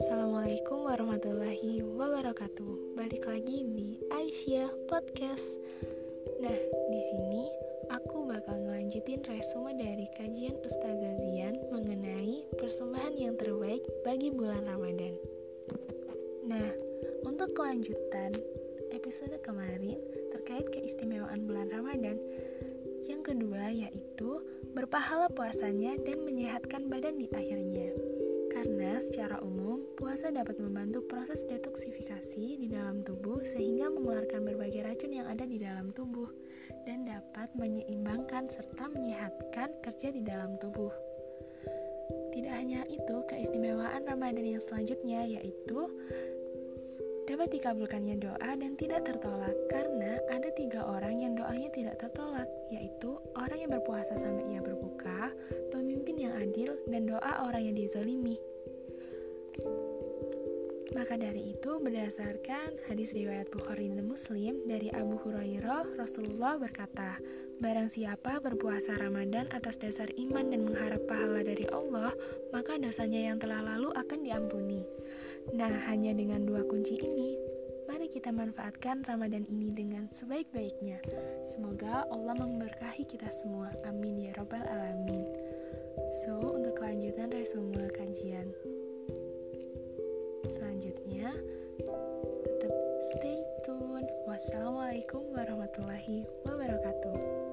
Assalamualaikum warahmatullahi wabarakatuh. Balik lagi di Aisyah Podcast. Nah, di sini aku bakal ngelanjutin resume dari kajian Ustazah Zian mengenai persembahan yang terbaik bagi bulan Ramadan. Nah, untuk kelanjutan episode kemarin terkait keistimewaan bulan Ramadan, yang kedua yaitu berpahala puasanya dan menyehatkan badan di akhirnya. Karena secara umum, puasa dapat membantu proses detoksifikasi di dalam tubuh sehingga mengeluarkan berbagai racun yang ada di dalam tubuh dan dapat menyeimbangkan serta menyehatkan kerja di dalam tubuh. Tidak hanya itu, keistimewaan Ramadan yang selanjutnya yaitu dapat dikabulkannya doa dan tidak tertolak karena ada tiga orang yang doanya tidak tertolak yaitu orang yang berpuasa sampai ia berbuka, pemimpin yang adil, dan doa orang yang dizolimi. Maka dari itu, berdasarkan hadis riwayat Bukhari dan Muslim dari Abu Hurairah, Rasulullah berkata, Barang siapa berpuasa Ramadan atas dasar iman dan mengharap pahala dari Allah, maka dosanya yang telah lalu akan diampuni. Nah, hanya dengan dua kunci ini, mari kita manfaatkan Ramadan ini dengan sebaik-baiknya. Semoga Allah memberkahi kita semua. Amin ya Rabbal 'Alamin. So, untuk kelanjutan resume kajian selanjutnya, tetap stay tune. Wassalamualaikum warahmatullahi wabarakatuh.